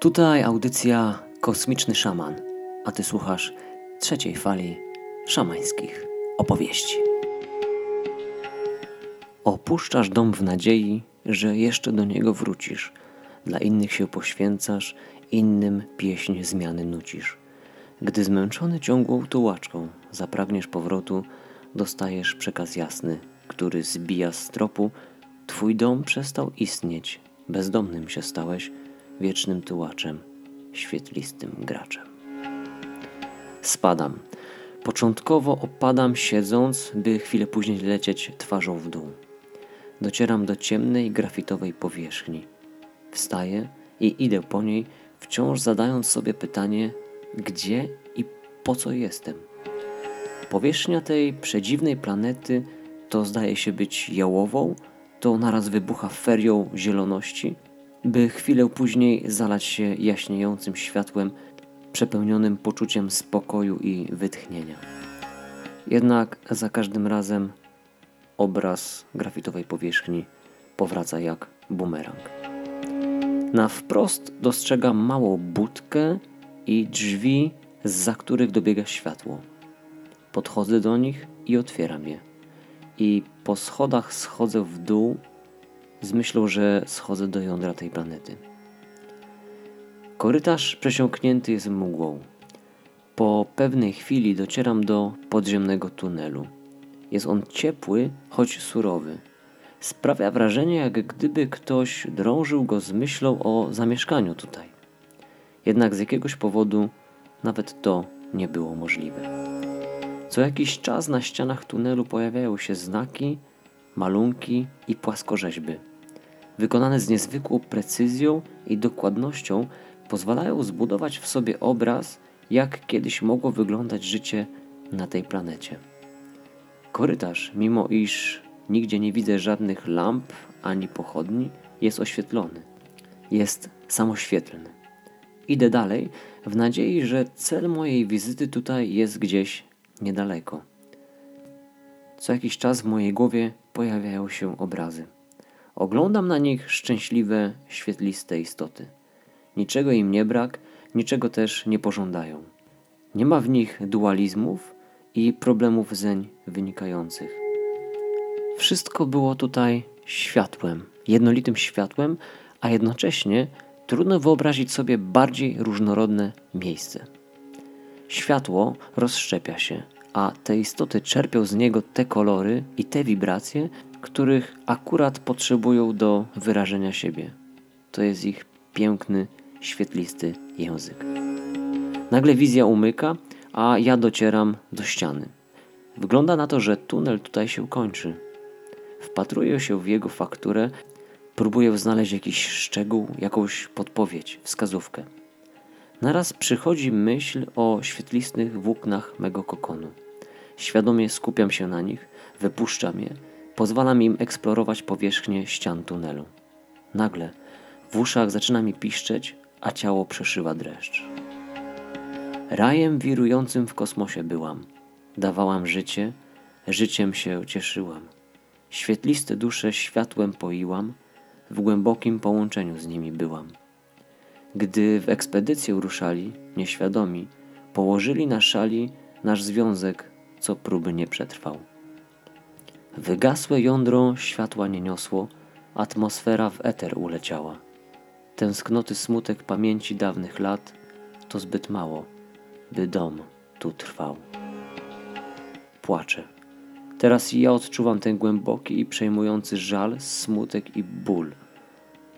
Tutaj audycja Kosmiczny Szaman, a ty słuchasz trzeciej fali szamańskich opowieści. Opuszczasz dom w nadziei, że jeszcze do niego wrócisz. Dla innych się poświęcasz, innym pieśń zmiany nucisz. Gdy zmęczony ciągłą tułaczką zapragniesz powrotu, dostajesz przekaz jasny, który zbija z tropu. Twój dom przestał istnieć, bezdomnym się stałeś, wiecznym tułaczem, świetlistym graczem. Spadam. Początkowo opadam siedząc, by chwilę później lecieć twarzą w dół. Docieram do ciemnej, grafitowej powierzchni. Wstaję i idę po niej, wciąż zadając sobie pytanie, gdzie i po co jestem. Powierzchnia tej przedziwnej planety to zdaje się być jałową, to naraz wybucha ferią zieloności, by chwilę później zalać się jaśniejącym światłem, przepełnionym poczuciem spokoju i wytchnienia. Jednak za każdym razem obraz grafitowej powierzchni powraca jak bumerang. Na wprost dostrzegam małą budkę i drzwi, za których dobiega światło. Podchodzę do nich i otwieram je. I po schodach schodzę w dół z myślą, że schodzę do jądra tej planety. Korytarz przesiąknięty jest mgłą. Po pewnej chwili docieram do podziemnego tunelu. Jest on ciepły, choć surowy. Sprawia wrażenie, jak gdyby ktoś drążył go z myślą o zamieszkaniu tutaj. Jednak z jakiegoś powodu nawet to nie było możliwe. Co jakiś czas na ścianach tunelu pojawiają się znaki, malunki i płaskorzeźby. Wykonane z niezwykłą precyzją i dokładnością pozwalają zbudować w sobie obraz, jak kiedyś mogło wyglądać życie na tej planecie. Korytarz, mimo iż nigdzie nie widzę żadnych lamp ani pochodni, jest oświetlony. Jest samoświetlny. Idę dalej w nadziei, że cel mojej wizyty tutaj jest gdzieś niedaleko. Co jakiś czas w mojej głowie pojawiają się obrazy. Oglądam na nich szczęśliwe, świetliste istoty. Niczego im nie brak, niczego też nie pożądają. Nie ma w nich dualizmów i problemów zeń wynikających. Wszystko było tutaj światłem, jednolitym światłem, a jednocześnie trudno wyobrazić sobie bardziej różnorodne miejsce. Światło rozszczepia się, a te istoty czerpią z niego te kolory i te wibracje, których akurat potrzebują do wyrażenia siebie. To jest ich piękny, świetlisty język. Nagle wizja umyka, a ja docieram do ściany. Wygląda na to, że tunel tutaj się kończy. Wpatruję się w jego fakturę, próbuję znaleźć jakiś szczegół, jakąś podpowiedź, wskazówkę. Naraz przychodzi myśl o świetlistych włóknach mego kokonu. Świadomie skupiam się na nich, wypuszczam je, pozwalam im eksplorować powierzchnię ścian tunelu. Nagle w uszach zaczyna mi piszczeć, a ciało przeszywa dreszcz. Rajem wirującym w kosmosie byłam. Dawałam życie, życiem się cieszyłam. Świetliste dusze światłem poiłam, w głębokim połączeniu z nimi byłam. Gdy w ekspedycję ruszali, nieświadomi, położyli na szali nasz związek, co próby nie przetrwał. Wygasłe jądro światła nie niosło, atmosfera w eter uleciała. Tęsknoty smutek pamięci dawnych lat to zbyt mało, by dom tu trwał. Płaczę. Teraz ja odczuwam ten głęboki i przejmujący żal, smutek i ból.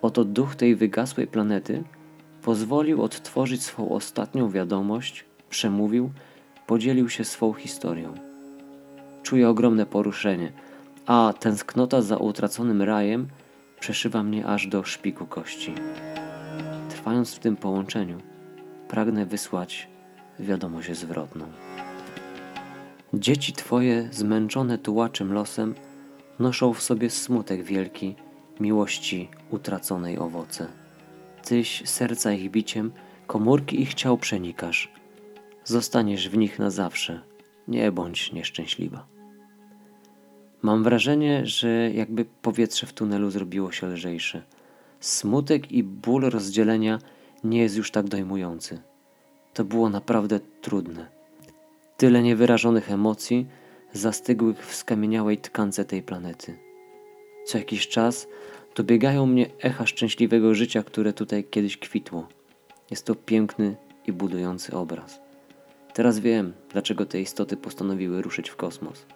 Oto duch tej wygasłej planety pozwolił odtworzyć swą ostatnią wiadomość, przemówił, podzielił się swą historią. Czuję ogromne poruszenie, a tęsknota za utraconym rajem przeszywa mnie aż do szpiku kości. Trwając w tym połączeniu, pragnę wysłać wiadomość zwrotną. Dzieci Twoje, zmęczone tułaczym losem, noszą w sobie smutek wielki, miłości utraconej owoce. Tyś serca ich biciem, komórki ich ciał przenikasz. Zostaniesz w nich na zawsze, nie bądź nieszczęśliwa. Mam wrażenie, że jakby powietrze w tunelu zrobiło się lżejsze. Smutek i ból rozdzielenia nie jest już tak dojmujący. To było naprawdę trudne. Tyle niewyrażonych emocji zastygłych w skamieniałej tkance tej planety. Co jakiś czas dobiegają mnie echa szczęśliwego życia, które tutaj kiedyś kwitło. Jest to piękny i budujący obraz. Teraz wiem, dlaczego te istoty postanowiły ruszyć w kosmos.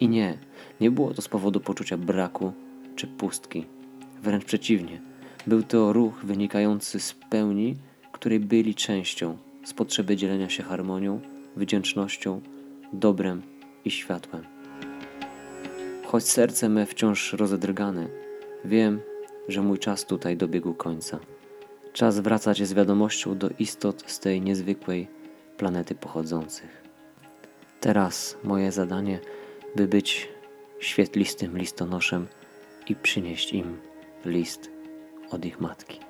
I nie, nie było to z powodu poczucia braku czy pustki. Wręcz przeciwnie, był to ruch wynikający z pełni, której byli częścią, z potrzeby dzielenia się harmonią, wdzięcznością, dobrem i światłem. Choć serce me wciąż rozedrgane, wiem, że mój czas tutaj dobiegł końca. Czas wracać z wiadomością do istot z tej niezwykłej planety pochodzących. Teraz moje zadanie, by być świetlistym listonoszem i przynieść im list od ich matki.